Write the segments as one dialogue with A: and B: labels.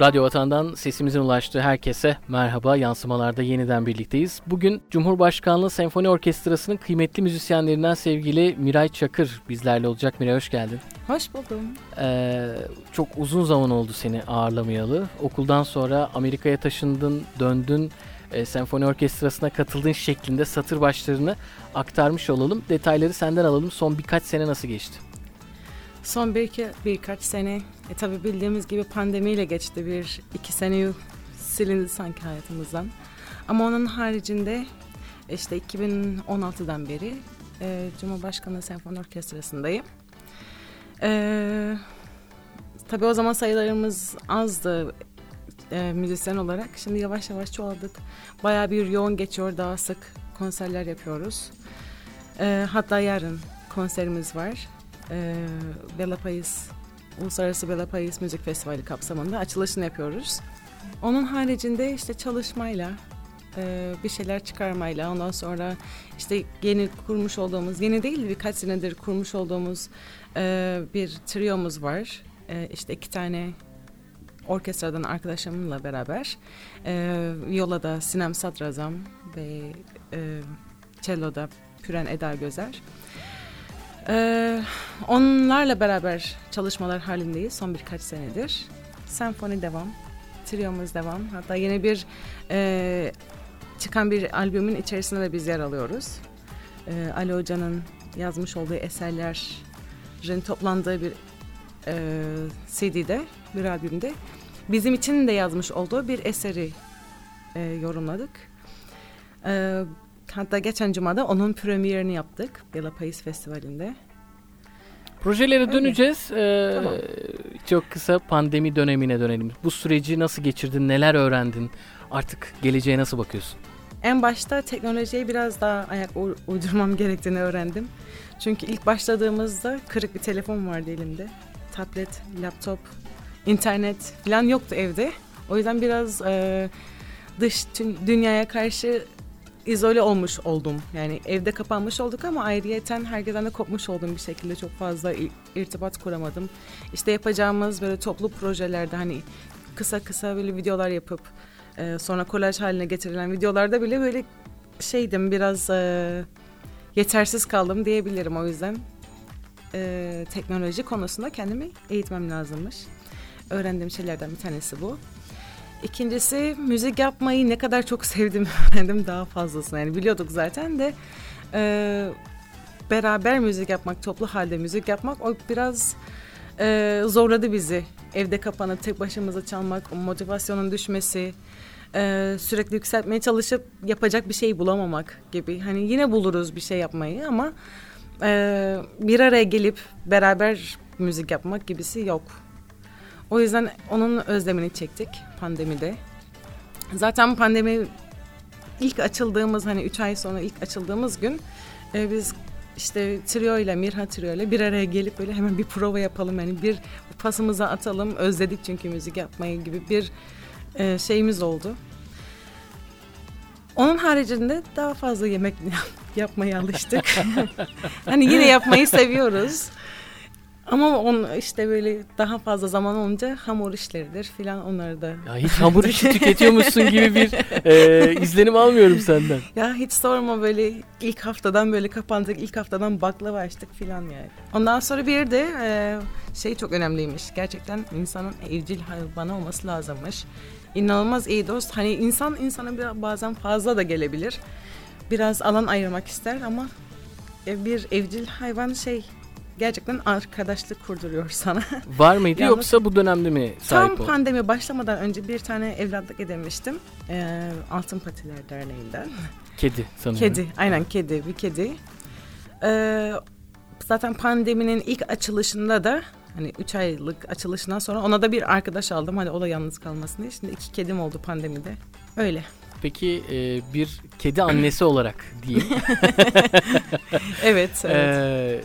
A: Radyo Vatan'dan sesimizin ulaştığı herkese merhaba. Yansımalarda yeniden birlikteyiz. Bugün Cumhurbaşkanlığı Senfoni Orkestrası'nın kıymetli müzisyenlerinden sevgili Miray Çakır bizlerle olacak. Miray hoş geldin.
B: Hoş buldum.
A: Ee, çok uzun zaman oldu seni ağırlamayalı. Okuldan sonra Amerika'ya taşındın, döndün. E, senfoni orkestrasına katıldığın şeklinde satır başlarını aktarmış olalım. Detayları senden alalım. Son birkaç sene nasıl geçti?
B: Son bir iki, birkaç sene e, tabi bildiğimiz gibi pandemiyle geçti. Bir iki sene silindi sanki hayatımızdan. Ama onun haricinde işte 2016'dan beri e, Cumhurbaşkanlığı Senfoni Orkestrası'ndayım. E, tabii o zaman sayılarımız azdı e, müzisyen olarak. Şimdi yavaş yavaş çoğaldık. Baya bir yoğun geçiyor. Daha sık konserler yapıyoruz. E, hatta yarın konserimiz var e, Bela Pais, Uluslararası Bela Pais Müzik Festivali kapsamında açılışını yapıyoruz. Onun haricinde işte çalışmayla, e, bir şeyler çıkarmayla, ondan sonra işte yeni kurmuş olduğumuz, yeni değil birkaç senedir kurmuş olduğumuz e, bir triyomuz var. E, işte iki tane orkestradan arkadaşımla beraber e, Viola'da Sinem Sadrazam ve e, Cello'da Püren Eda Gözer. Ee, onlarla beraber çalışmalar halindeyiz son birkaç senedir. Senfoni devam, triyomuz devam. Hatta yeni bir e, çıkan bir albümün içerisinde de biz yer alıyoruz. Ee, Ali Hoca'nın yazmış olduğu eserlerin toplandığı bir e, CD'de, bir albümde bizim için de yazmış olduğu bir eseri e, yorumladık. E, Hatta geçen cumada onun premierini yaptık Bela Pais Festivali'nde.
A: Projelere Öyle. döneceğiz. Ee, tamam. Çok kısa pandemi dönemine dönelim. Bu süreci nasıl geçirdin, neler öğrendin? Artık geleceğe nasıl bakıyorsun?
B: En başta teknolojiye biraz daha ayak uydurmam gerektiğini öğrendim. Çünkü ilk başladığımızda kırık bir telefon vardı elimde. Tablet, laptop, internet falan yoktu evde. O yüzden biraz e, dış dünyaya karşı izole olmuş oldum. Yani evde kapanmış olduk ama ayrıyeten herkesten de kopmuş oldum bir şekilde. Çok fazla irtibat kuramadım. İşte yapacağımız böyle toplu projelerde hani kısa kısa böyle videolar yapıp e, sonra kolaj haline getirilen videolarda bile böyle şeydim biraz e, yetersiz kaldım diyebilirim o yüzden. E, teknoloji konusunda kendimi eğitmem lazımmış. Öğrendiğim şeylerden bir tanesi bu. İkincisi müzik yapmayı ne kadar çok sevdim öğrendim daha fazlasını. Yani biliyorduk zaten de e, beraber müzik yapmak, toplu halde müzik yapmak o biraz e, zorladı bizi. Evde kapanıp tek başımıza çalmak, motivasyonun düşmesi, e, sürekli yükseltmeye çalışıp yapacak bir şey bulamamak gibi. Hani yine buluruz bir şey yapmayı ama e, bir araya gelip beraber müzik yapmak gibisi yok. O yüzden onun özlemini çektik pandemide. Zaten pandemi ilk açıldığımız hani üç ay sonra ilk açıldığımız gün e, biz işte trio ile Mirha trio ile bir araya gelip böyle hemen bir prova yapalım yani bir pasımıza atalım özledik çünkü müzik yapmayı gibi bir e, şeyimiz oldu. Onun haricinde daha fazla yemek yapmaya alıştık. hani yine yapmayı seviyoruz. Ama on işte böyle daha fazla zaman olunca hamur işleridir filan onları da.
A: Ya hiç hamur işi tüketiyormuşsun gibi bir e, izlenim almıyorum senden.
B: Ya hiç sorma böyle ilk haftadan böyle kapandık ilk haftadan baklava açtık filan yani. Ondan sonra bir de e, şey çok önemliymiş. Gerçekten insanın evcil hayvanı olması lazımmış. İnanılmaz iyi dost. Hani insan insana bazen fazla da gelebilir. Biraz alan ayırmak ister ama e, bir evcil hayvan şey gerçekten arkadaşlık kurduruyor sana.
A: Var mıydı Yalnız, yoksa bu dönemde mi
B: sahip Tam pandemi başlamadan önce bir tane evlatlık edinmiştim. Ee, Altın Patiler Derneği'nden.
A: Kedi sanırım.
B: Kedi, aynen kedi, bir kedi. Ee, zaten pandeminin ilk açılışında da hani 3 aylık açılışından sonra ona da bir arkadaş aldım. Hani o da yalnız kalmasın diye. Şimdi iki kedim oldu pandemide. Öyle.
A: Peki e, bir kedi annesi olarak diyeyim.
B: evet. evet.
A: E,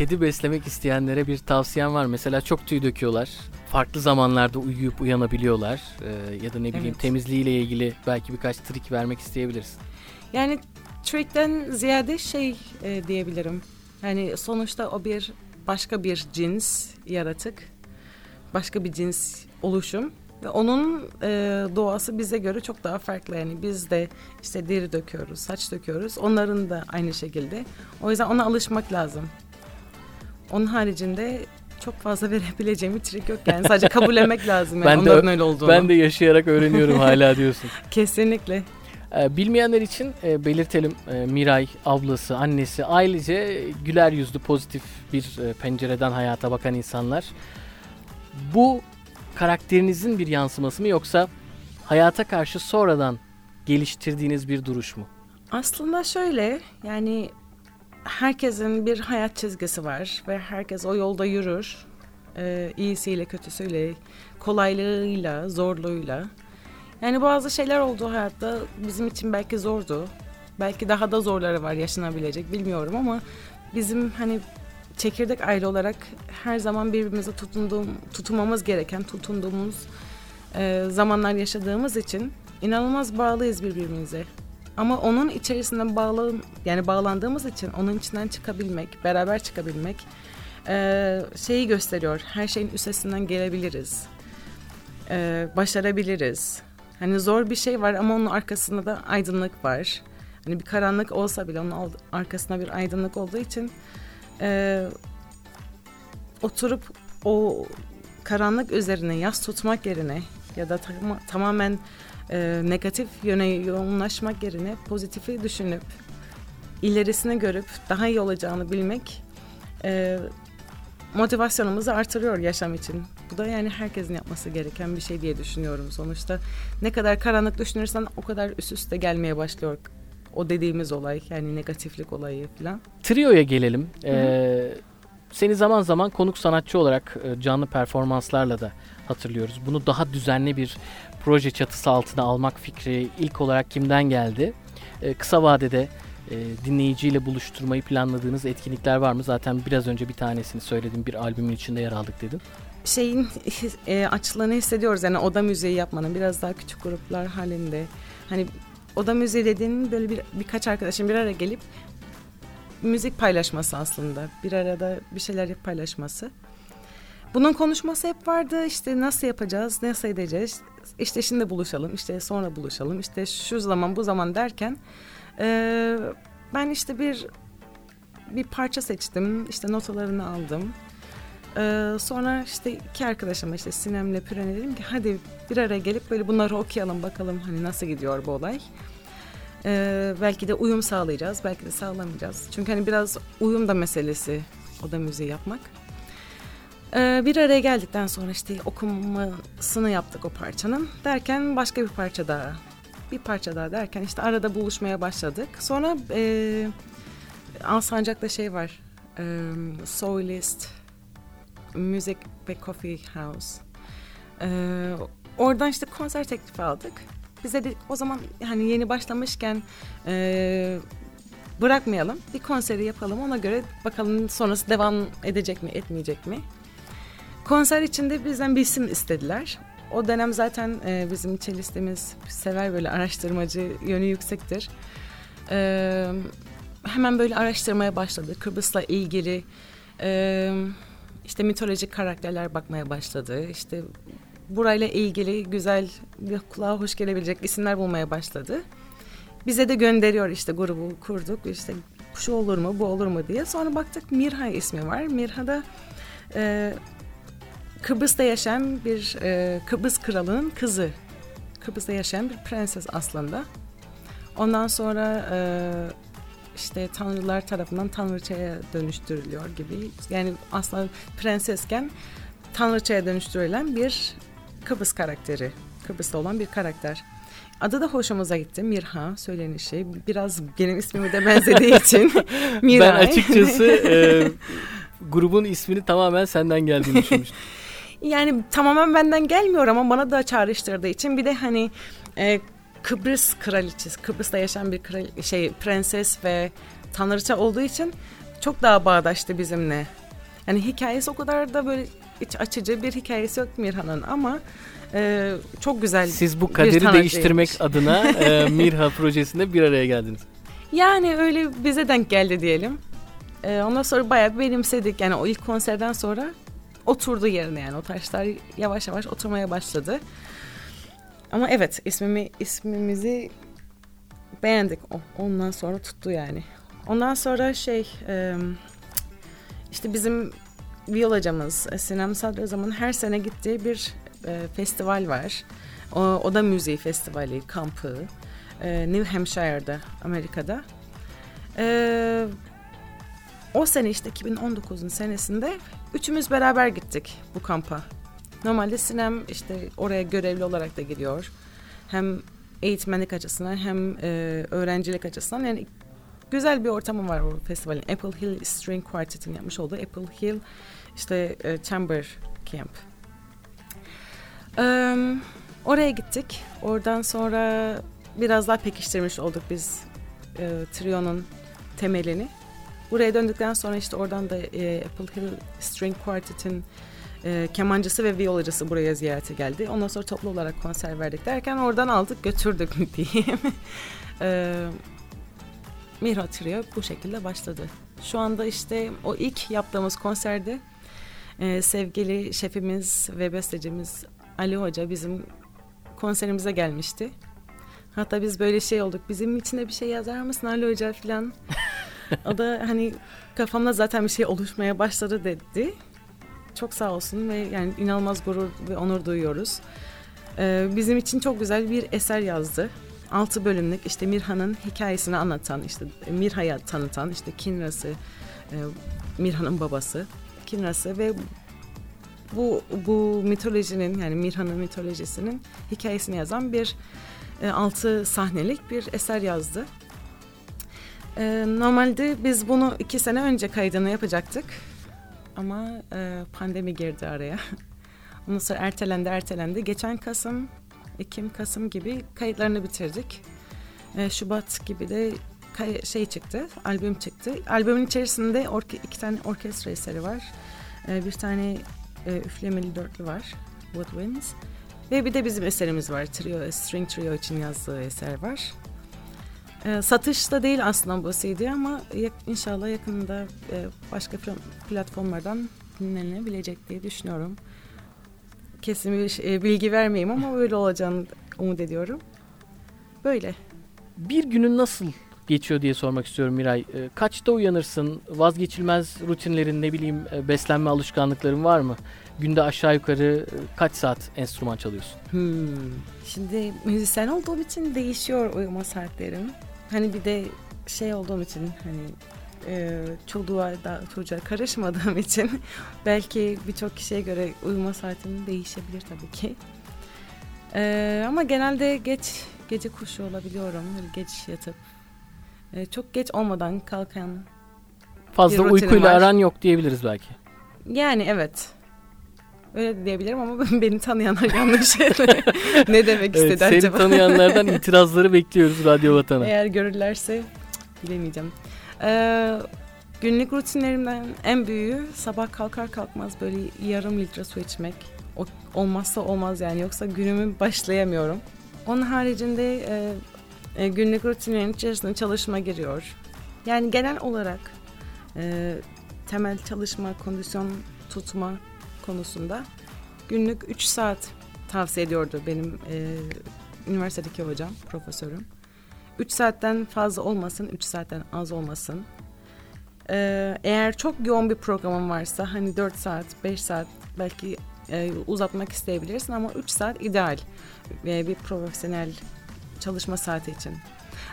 A: kedi beslemek isteyenlere bir tavsiyen var. Mesela çok tüy döküyorlar. Farklı zamanlarda uyuyup uyanabiliyorlar. E, ya da ne bileyim evet. temizliğiyle ilgili belki birkaç trik vermek isteyebilirsin.
B: Yani trikten ziyade şey e, diyebilirim. Yani sonuçta o bir başka bir cins yaratık. Başka bir cins oluşum Ve onun e, doğası bize göre çok daha farklı. Yani biz de işte deri döküyoruz, saç döküyoruz. Onların da aynı şekilde. O yüzden ona alışmak lazım. Onun haricinde çok fazla verebileceğim bir trik yok yani. Sadece kabullenmek lazım yani
A: Ben de-
B: onların öyle olduğunu.
A: Ben de yaşayarak öğreniyorum hala diyorsun.
B: Kesinlikle.
A: Ee, bilmeyenler için e, belirtelim e, Miray, ablası, annesi, ailece güler yüzlü pozitif bir e, pencereden hayata bakan insanlar. Bu karakterinizin bir yansıması mı yoksa hayata karşı sonradan geliştirdiğiniz bir duruş mu?
B: Aslında şöyle yani herkesin bir hayat çizgisi var ve herkes o yolda yürür. Ee, iyisiyle, kötüsüyle, kolaylığıyla, zorluğuyla. Yani bazı şeyler oldu hayatta bizim için belki zordu. Belki daha da zorları var yaşanabilecek bilmiyorum ama bizim hani çekirdek aile olarak her zaman birbirimize tutunduğum, tutunmamız gereken, tutunduğumuz e, zamanlar yaşadığımız için inanılmaz bağlıyız birbirimize. Ama onun içerisinde bağlı yani bağlandığımız için onun içinden çıkabilmek, beraber çıkabilmek e, şeyi gösteriyor. Her şeyin üstesinden gelebiliriz. E, başarabiliriz. Hani zor bir şey var ama onun arkasında da aydınlık var. Hani bir karanlık olsa bile onun arkasında bir aydınlık olduğu için e, oturup o karanlık üzerine yas tutmak yerine ya da tama- tamamen e, negatif yöne yoğunlaşmak yerine pozitifi düşünüp ilerisini görüp daha iyi olacağını bilmek e, motivasyonumuzu artırıyor yaşam için. Bu da yani herkesin yapması gereken bir şey diye düşünüyorum sonuçta. Ne kadar karanlık düşünürsen o kadar üst üste gelmeye başlıyor o dediğimiz olay yani negatiflik olayı falan.
A: Trio'ya gelelim. Ee, seni zaman zaman konuk sanatçı olarak e, canlı performanslarla da hatırlıyoruz. Bunu daha düzenli bir proje çatısı altına almak fikri ilk olarak kimden geldi? Ee, kısa vadede e, dinleyiciyle buluşturmayı planladığınız etkinlikler var mı? Zaten biraz önce bir tanesini söyledim. Bir albümün içinde yer aldık dedin.
B: şeyin e, açlığını hissediyoruz yani oda müziği yapmanın biraz daha küçük gruplar halinde. Hani oda müziği dediğin böyle bir birkaç arkadaşın bir araya gelip müzik paylaşması aslında. Bir arada bir şeyler paylaşması. Bunun konuşması hep vardı. İşte nasıl yapacağız, nasıl edeceğiz? İşte şimdi buluşalım, işte sonra buluşalım, işte şu zaman bu zaman derken e, ben işte bir bir parça seçtim. işte notalarını aldım. Ee, sonra işte iki arkadaşıma işte Sinem'le Püren'e dedim ki hadi bir araya gelip böyle bunları okuyalım bakalım hani nasıl gidiyor bu olay. Ee, belki de uyum sağlayacağız, belki de sağlamayacağız. Çünkü hani biraz uyum da meselesi oda müziği yapmak. Ee, bir araya geldikten sonra işte okumasını yaptık o parçanın. Derken başka bir parça daha, bir parça daha derken işte arada buluşmaya başladık. Sonra e, Alsancak'ta şey var, e, Soulist, Music ve Coffee House. Ee, oradan işte konser teklifi aldık. Bize de o zaman hani yeni başlamışken e, bırakmayalım. Bir konseri yapalım ona göre bakalım sonrası devam edecek mi etmeyecek mi? Konser içinde bizden bir isim istediler. O dönem zaten e, bizim çelistimiz sever böyle araştırmacı yönü yüksektir. Ee, hemen böyle araştırmaya başladı. Kıbrıs'la ilgili e, işte mitolojik karakterler bakmaya başladı. İşte burayla ilgili güzel, bir kulağa hoş gelebilecek isimler bulmaya başladı. Bize de gönderiyor işte grubu kurduk. işte şu olur mu, bu olur mu diye. Sonra baktık Mirha ismi var. Mirha da e, Kıbrıs'ta yaşayan bir e, Kıbrıs kralının kızı. Kıbrıs'ta yaşayan bir prenses aslında. Ondan sonra e, işte tanrılar tarafından tanrıçaya dönüştürülüyor gibi. Yani aslında prensesken tanrıçaya dönüştürülen bir Kıbrıs karakteri. Kıbrıs'ta olan bir karakter. Adı da hoşumuza gitti. Mirha söylenişi. Biraz benim ismime de benzediği için Miray.
A: Ben açıkçası e, grubun ismini tamamen senden geldiğini düşünmüştüm.
B: Yani tamamen benden gelmiyor ama bana da çağrıştırdığı için bir de hani e, Kıbrıs kraliçesi, Kıbrıs'ta yaşayan bir kral, şey prenses ve tanrıça olduğu için çok daha bağdaştı bizimle. Yani hikayesi o kadar da böyle iç açıcı bir hikayesi yok Mirhan'ın ama e, çok güzel.
A: Siz bu kaderi değiştirmek adına e, Mirha projesinde bir araya geldiniz.
B: Yani öyle bize denk geldi diyelim. E, ondan sonra bayağı benimsedik. Yani o ilk konserden sonra oturdu yerine yani o taşlar yavaş yavaş oturmaya başladı. Ama evet ismimi ismimizi beğendik. Ondan sonra tuttu yani. Ondan sonra şey işte bizim viyolacamız Sinem Sadrazam'ın her sene gittiği bir e, festival var. O, o da müziği festivali, kampı. E, New Hampshire'da, Amerika'da. E, o sene işte 2019'un senesinde üçümüz beraber gittik bu kampa. Normalde Sinem işte oraya görevli olarak da gidiyor. Hem eğitmenlik açısından hem e, öğrencilik açısından yani güzel bir ortamı var o festivalin. Apple Hill String Quartet'in yapmış olduğu Apple Hill işte e, Chamber Camp. Um, oraya gittik. Oradan sonra biraz daha pekiştirmiş olduk biz e, trionun temelini. Buraya döndükten sonra işte oradan da e, Apple Hill String Quartet'in e, kemancısı ve viyolacısı buraya ziyarete geldi. Ondan sonra toplu olarak konser verdik derken oradan aldık götürdük diyeyim. Mihra Trio bu şekilde başladı. Şu anda işte o ilk yaptığımız konserde e, sevgili şefimiz ve bestecimiz Ali Hoca bizim konserimize gelmişti. Hatta biz böyle şey olduk. Bizim içinde bir şey yazar mısın Ali Hoca falan. o da hani kafamda zaten bir şey oluşmaya başladı dedi. Çok sağ olsun ve yani inanılmaz gurur ve onur duyuyoruz. Ee, bizim için çok güzel bir eser yazdı. Altı bölümlük işte Mirhan'ın hikayesini anlatan, işte Mirha'ya tanıtan, işte Kinra'sı, e, Mirhan'ın babası, Kinra'sı ve bu bu mitolojinin yani Mirhan'ın mitolojisinin hikayesini yazan bir e, altı sahnelik bir eser yazdı. E, normalde biz bunu iki sene önce kaydını yapacaktık ama e, pandemi girdi araya. Ondan sonra ertelendi ertelendi. Geçen Kasım, Ekim, Kasım gibi kayıtlarını bitirdik. E, Şubat gibi de kay- şey çıktı, albüm çıktı. Albümün içerisinde orke- iki tane orkestra eseri var. E, bir tane e, üflemeli dörtlü var. What Wins. Ve bir de bizim eserimiz var. Trio, String Trio için yazdığı eser var. E, satışta değil aslında bu CD ama yak, inşallah yakında e, başka platformlardan dinlenebilecek diye düşünüyorum. Kesin bir e, bilgi vermeyeyim ama öyle olacağını umut ediyorum. Böyle.
A: Bir günün nasıl geçiyor diye sormak istiyorum Miray. E, kaçta uyanırsın? Vazgeçilmez rutinlerin ne bileyim e, beslenme alışkanlıkların var mı? Günde aşağı yukarı kaç saat enstrüman çalıyorsun?
B: Hmm. Şimdi müzisyen olduğum için değişiyor uyuma saatlerim. Hani bir de şey olduğum için hani e, çoluğa da çocuğa karışmadığım için belki birçok kişiye göre uyuma saatim değişebilir tabii ki. E, ama genelde geç gece kuşu olabiliyorum. Geç yatıp e, çok geç olmadan kalkan
A: Fazla uykuyla var. aran yok diyebiliriz belki.
B: Yani evet. Öyle diyebilirim ama beni tanıyanlar yanlış ne demek istedi evet,
A: seni
B: acaba?
A: Seni tanıyanlardan itirazları bekliyoruz Radyo Vatan'a.
B: Eğer görürlerse bilemeyeceğim. Ee, günlük rutinlerimden en büyüğü sabah kalkar kalkmaz böyle yarım litre su içmek. O, olmazsa olmaz yani yoksa günümü başlayamıyorum. Onun haricinde e, e, günlük rutinlerin içerisinde çalışma giriyor. Yani genel olarak e, temel çalışma, kondisyon tutma konusunda günlük 3 saat tavsiye ediyordu benim e, üniversitedeki hocam, profesörüm. 3 saatten fazla olmasın, 3 saatten az olmasın. Ee, eğer çok yoğun bir programın varsa hani 4 saat, 5 saat belki e, uzatmak isteyebilirsin ama 3 saat ideal ve bir profesyonel çalışma saati için.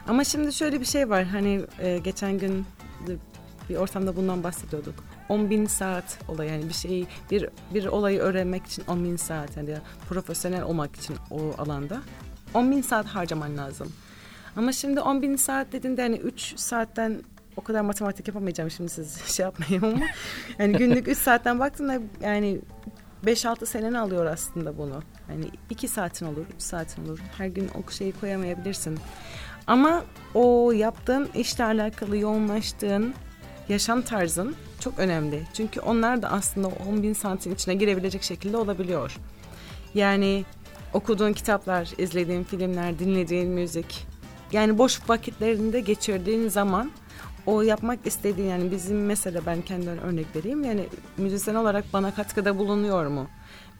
B: Ama şimdi şöyle bir şey var hani e, geçen gün bir ortamda bundan bahsediyorduk. 10 bin saat olay yani bir şeyi bir bir olayı öğrenmek için 10 bin saat yani profesyonel olmak için o alanda 10 bin saat harcaman lazım. Ama şimdi 10 bin saat dediğinde hani 3 saatten o kadar matematik yapamayacağım şimdi siz şey yapmayayım ama yani günlük 3 saatten baktığında yani 5-6 seneni alıyor aslında bunu. Hani 2 saatin olur, 3 saatin olur. Her gün o şeyi koyamayabilirsin. Ama o yaptığın işle alakalı yoğunlaştığın yaşam tarzın çok önemli. Çünkü onlar da aslında 10 bin saatin içine girebilecek şekilde olabiliyor. Yani okuduğun kitaplar, izlediğin filmler, dinlediğin müzik. Yani boş vakitlerinde geçirdiğin zaman o yapmak istediği yani bizim mesela ben kendimden örnek vereyim yani müzisyen olarak bana katkıda bulunuyor mu?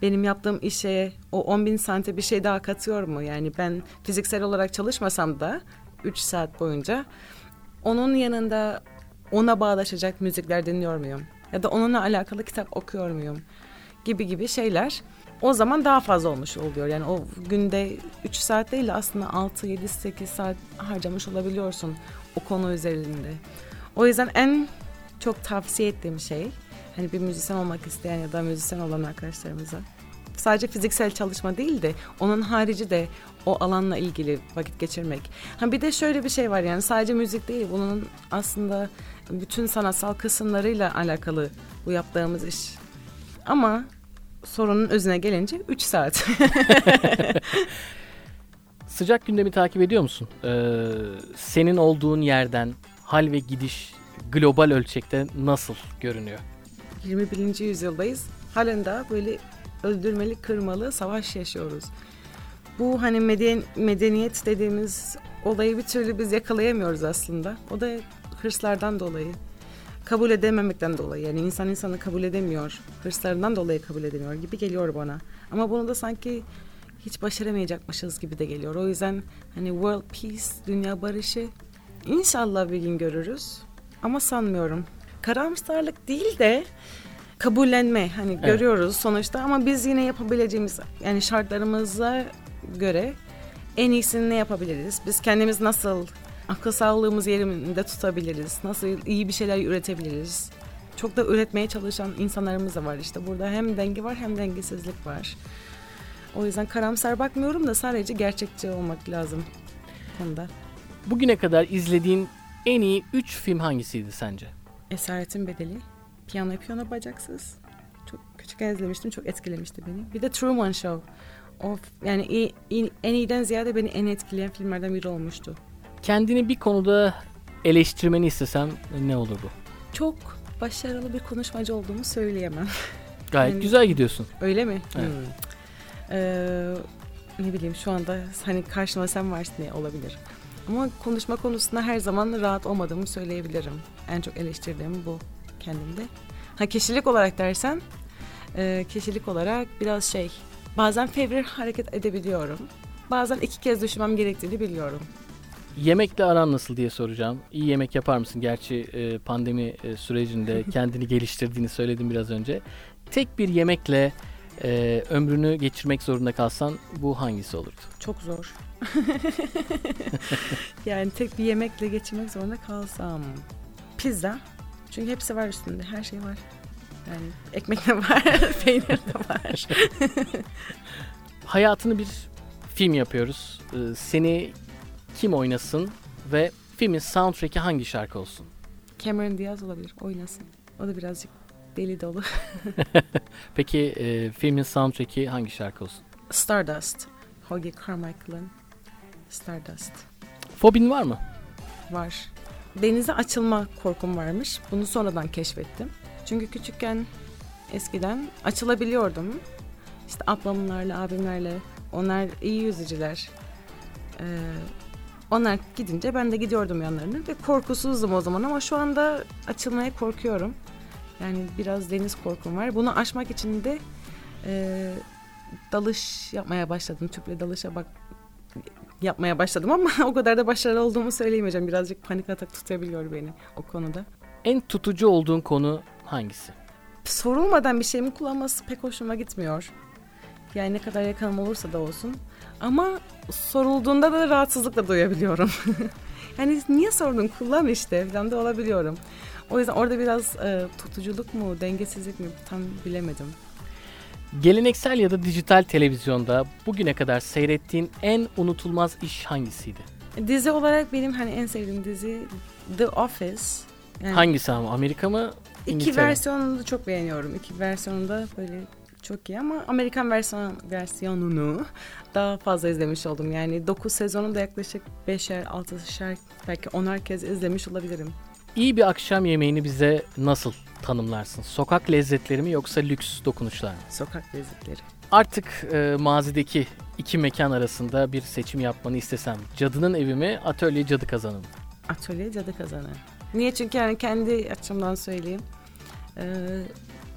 B: Benim yaptığım işe o 10 bin sante bir şey daha katıyor mu? Yani ben fiziksel olarak çalışmasam da 3 saat boyunca onun yanında ona bağdaşacak müzikler dinliyor muyum? Ya da onunla alakalı kitap okuyor muyum? Gibi gibi şeyler o zaman daha fazla olmuş oluyor. Yani o günde 3 saat değil de aslında 6, 7, 8 saat harcamış olabiliyorsun o konu üzerinde. O yüzden en çok tavsiye ettiğim şey hani bir müzisyen olmak isteyen ya da müzisyen olan arkadaşlarımıza sadece fiziksel çalışma değil de onun harici de o alanla ilgili vakit geçirmek. Ha bir de şöyle bir şey var yani sadece müzik değil bunun aslında bütün sanatsal kısımlarıyla alakalı bu yaptığımız iş. Ama sorunun özüne gelince 3 saat.
A: Sıcak gündemi takip ediyor musun? Ee, senin olduğun yerden hal ve gidiş global ölçekte nasıl görünüyor?
B: 21. yüzyıldayız. Halen daha böyle öldürmeli, kırmalı savaş yaşıyoruz. Bu hani meden medeniyet dediğimiz olayı bir türlü biz yakalayamıyoruz aslında. O da hırslardan dolayı. Kabul edememekten dolayı. Yani insan insanı kabul edemiyor. Hırslarından dolayı kabul edemiyor gibi geliyor bana. Ama bunu da sanki hiç başaramayacakmışız gibi de geliyor. O yüzden hani world peace, dünya barışı inşallah bir gün görürüz. Ama sanmıyorum. Karamsarlık değil de kabullenme hani evet. görüyoruz sonuçta ama biz yine yapabileceğimiz yani şartlarımıza göre en iyisini ne yapabiliriz? Biz kendimiz nasıl akıl sağlığımız yerinde tutabiliriz? Nasıl iyi bir şeyler üretebiliriz? Çok da üretmeye çalışan insanlarımız da var işte. Burada hem denge var hem dengesizlik var. O yüzden karamsar bakmıyorum da sadece gerçekçi olmak lazım konuda.
A: Bugüne kadar izlediğin en iyi 3 film hangisiydi sence?
B: Esaretin Bedeli, Piyano Piyano Bacaksız. Çok küçükken izlemiştim, çok etkilemişti beni. Bir de Truman Show. Of, yani iyi, iyi, en iyiden ziyade beni en etkileyen filmlerden biri olmuştu.
A: Kendini bir konuda eleştirmeni istesem ne olur bu?
B: Çok başarılı bir konuşmacı olduğumu söyleyemem.
A: Gayet yani, güzel gidiyorsun.
B: Öyle mi? Evet. Hmm. Ee, ne bileyim şu anda hani karşıma sen varsın diye olabilir. Ama konuşma konusunda her zaman rahat olmadığımı söyleyebilirim. En çok eleştirdiğim bu kendimde. Ha kişilik olarak dersen, e, kişilik olarak biraz şey, bazen fevri hareket edebiliyorum. Bazen iki kez düşünmem gerektiğini biliyorum.
A: Yemekle aran nasıl diye soracağım. İyi yemek yapar mısın? Gerçi e, pandemi e, sürecinde kendini geliştirdiğini söyledim biraz önce. Tek bir yemekle e, ömrünü geçirmek zorunda kalsan bu hangisi olurdu?
B: Çok zor. yani tek bir yemekle geçirmek zorunda kalsam. Pizza. Çünkü hepsi var üstünde. Her şey var. Yani ekmek de var, peynir de var.
A: Hayatını bir film yapıyoruz. Ee, seni kim oynasın ve filmin soundtrack'i hangi şarkı olsun?
B: Cameron Diaz olabilir. Oynasın. O da birazcık deli dolu.
A: Peki e, filmin soundtrack'i hangi şarkı olsun?
B: Stardust. Hoagie Carmichael'ın Stardust.
A: Fobin var mı?
B: Var. Denize açılma korkum varmış. Bunu sonradan keşfettim. Çünkü küçükken eskiden açılabiliyordum. İşte ablamlarla, abimlerle. Onlar iyi yüzücüler. Ee, onlar gidince ben de gidiyordum yanlarına ve korkusuzdum o zaman ama şu anda açılmaya korkuyorum. Yani biraz deniz korkum var. Bunu aşmak için de e, dalış yapmaya başladım. Tüple dalışa bak yapmaya başladım ama o kadar da başarılı olduğumu söyleyemeyeceğim. Birazcık panik atak tutabiliyor beni o konuda.
A: En tutucu olduğun konu hangisi?
B: Sorulmadan bir şeyimi kullanması pek hoşuma gitmiyor. Yani ne kadar yakınım olursa da olsun. Ama sorulduğunda da rahatsızlıkla duyabiliyorum. yani niye sordun kullan işte falan da olabiliyorum. O yüzden orada biraz e, tutuculuk mu, dengesizlik mi tam bilemedim.
A: Geleneksel ya da dijital televizyonda bugüne kadar seyrettiğin en unutulmaz iş hangisiydi?
B: Dizi olarak benim hani en sevdiğim dizi The Office.
A: Yani Hangisi ama Amerika mı?
B: İngiltere? İki versiyonunu da çok beğeniyorum. İki versiyonu da böyle çok iyi ama Amerikan versiyon, versiyonunu daha fazla izlemiş oldum. Yani 9 sezonu da yaklaşık 5'er, 6'şer belki 10'ar kez izlemiş olabilirim.
A: İyi bir akşam yemeğini bize nasıl tanımlarsın? Sokak lezzetleri mi yoksa lüks dokunuşlar mı?
B: Sokak lezzetleri.
A: Artık e, mazideki iki mekan arasında bir seçim yapmanı istesem cadının evi mi atölye cadı kazanı mı?
B: Atölye cadı kazanı. Niye? Çünkü yani kendi açımdan söyleyeyim. Ee,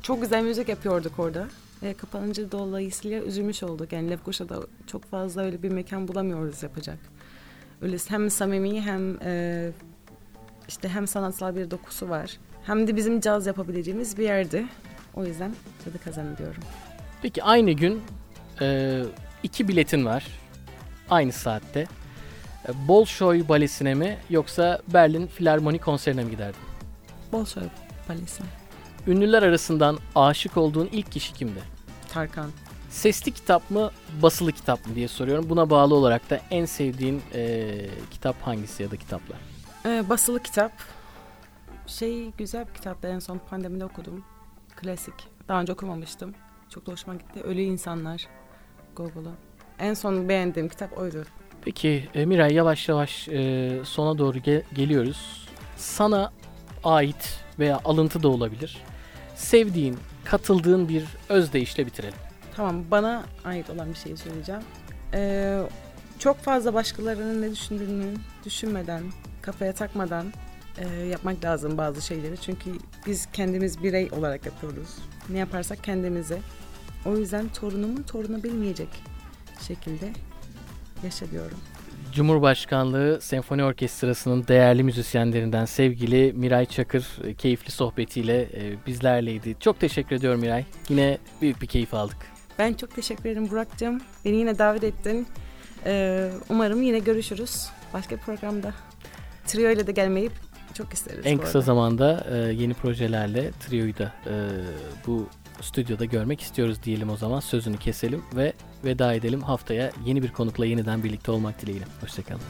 B: çok güzel müzik yapıyorduk orada. E, kapanınca dolayısıyla üzülmüş olduk. Yani Lefkoşa'da çok fazla öyle bir mekan bulamıyoruz yapacak. Öyle hem samimi hem e, işte hem sanatsal bir dokusu var. Hem de bizim caz yapabileceğimiz bir yerdi. O yüzden tadı kazanı diyorum.
A: Peki aynı gün e, iki biletin var. Aynı saatte. E, Bolşoy Balesi'ne mi yoksa Berlin Filarmoni konserine mi giderdin?
B: Bolşoy Balesi'ne.
A: Ünlüler arasından aşık olduğun ilk kişi kimdi?
B: Tarkan.
A: Sesli kitap mı, basılı kitap mı diye soruyorum. Buna bağlı olarak da en sevdiğin e, kitap hangisi ya da kitaplar?
B: Ee, basılı kitap. Şey güzel bir kitaptı en son pandemide okudum. Klasik. Daha önce okumamıştım. Çok da hoşuma gitti. Ölü İnsanlar. Gogol'u. En son beğendiğim kitap oydu.
A: Peki e, Miray yavaş yavaş e, sona doğru ge- geliyoruz. Sana ait veya alıntı da olabilir. Sevdiğin, katıldığın bir özdeyişle bitirelim.
B: Tamam bana ait olan bir şeyi söyleyeceğim. Ee, çok fazla başkalarının ne düşündüğünü düşünmeden, kafaya takmadan e, yapmak lazım bazı şeyleri. Çünkü biz kendimiz birey olarak yapıyoruz. Ne yaparsak kendimize. O yüzden torunumun torunu bilmeyecek şekilde yaşa diyorum.
A: Cumhurbaşkanlığı Senfoni Orkestrası'nın değerli müzisyenlerinden sevgili Miray Çakır e, keyifli sohbetiyle e, bizlerleydi. Çok teşekkür ediyorum Miray. Yine büyük bir keyif aldık.
B: Ben çok teşekkür ederim Burak'cığım. Beni yine davet ettin. Ee, umarım yine görüşürüz başka bir programda. Trio ile de gelmeyi çok isteriz.
A: En kısa
B: arada.
A: zamanda e, yeni projelerle Trio'yu da e, bu stüdyoda görmek istiyoruz diyelim o zaman. Sözünü keselim ve veda edelim. Haftaya yeni bir konukla yeniden birlikte olmak dileğiyle. Hoşçakalın.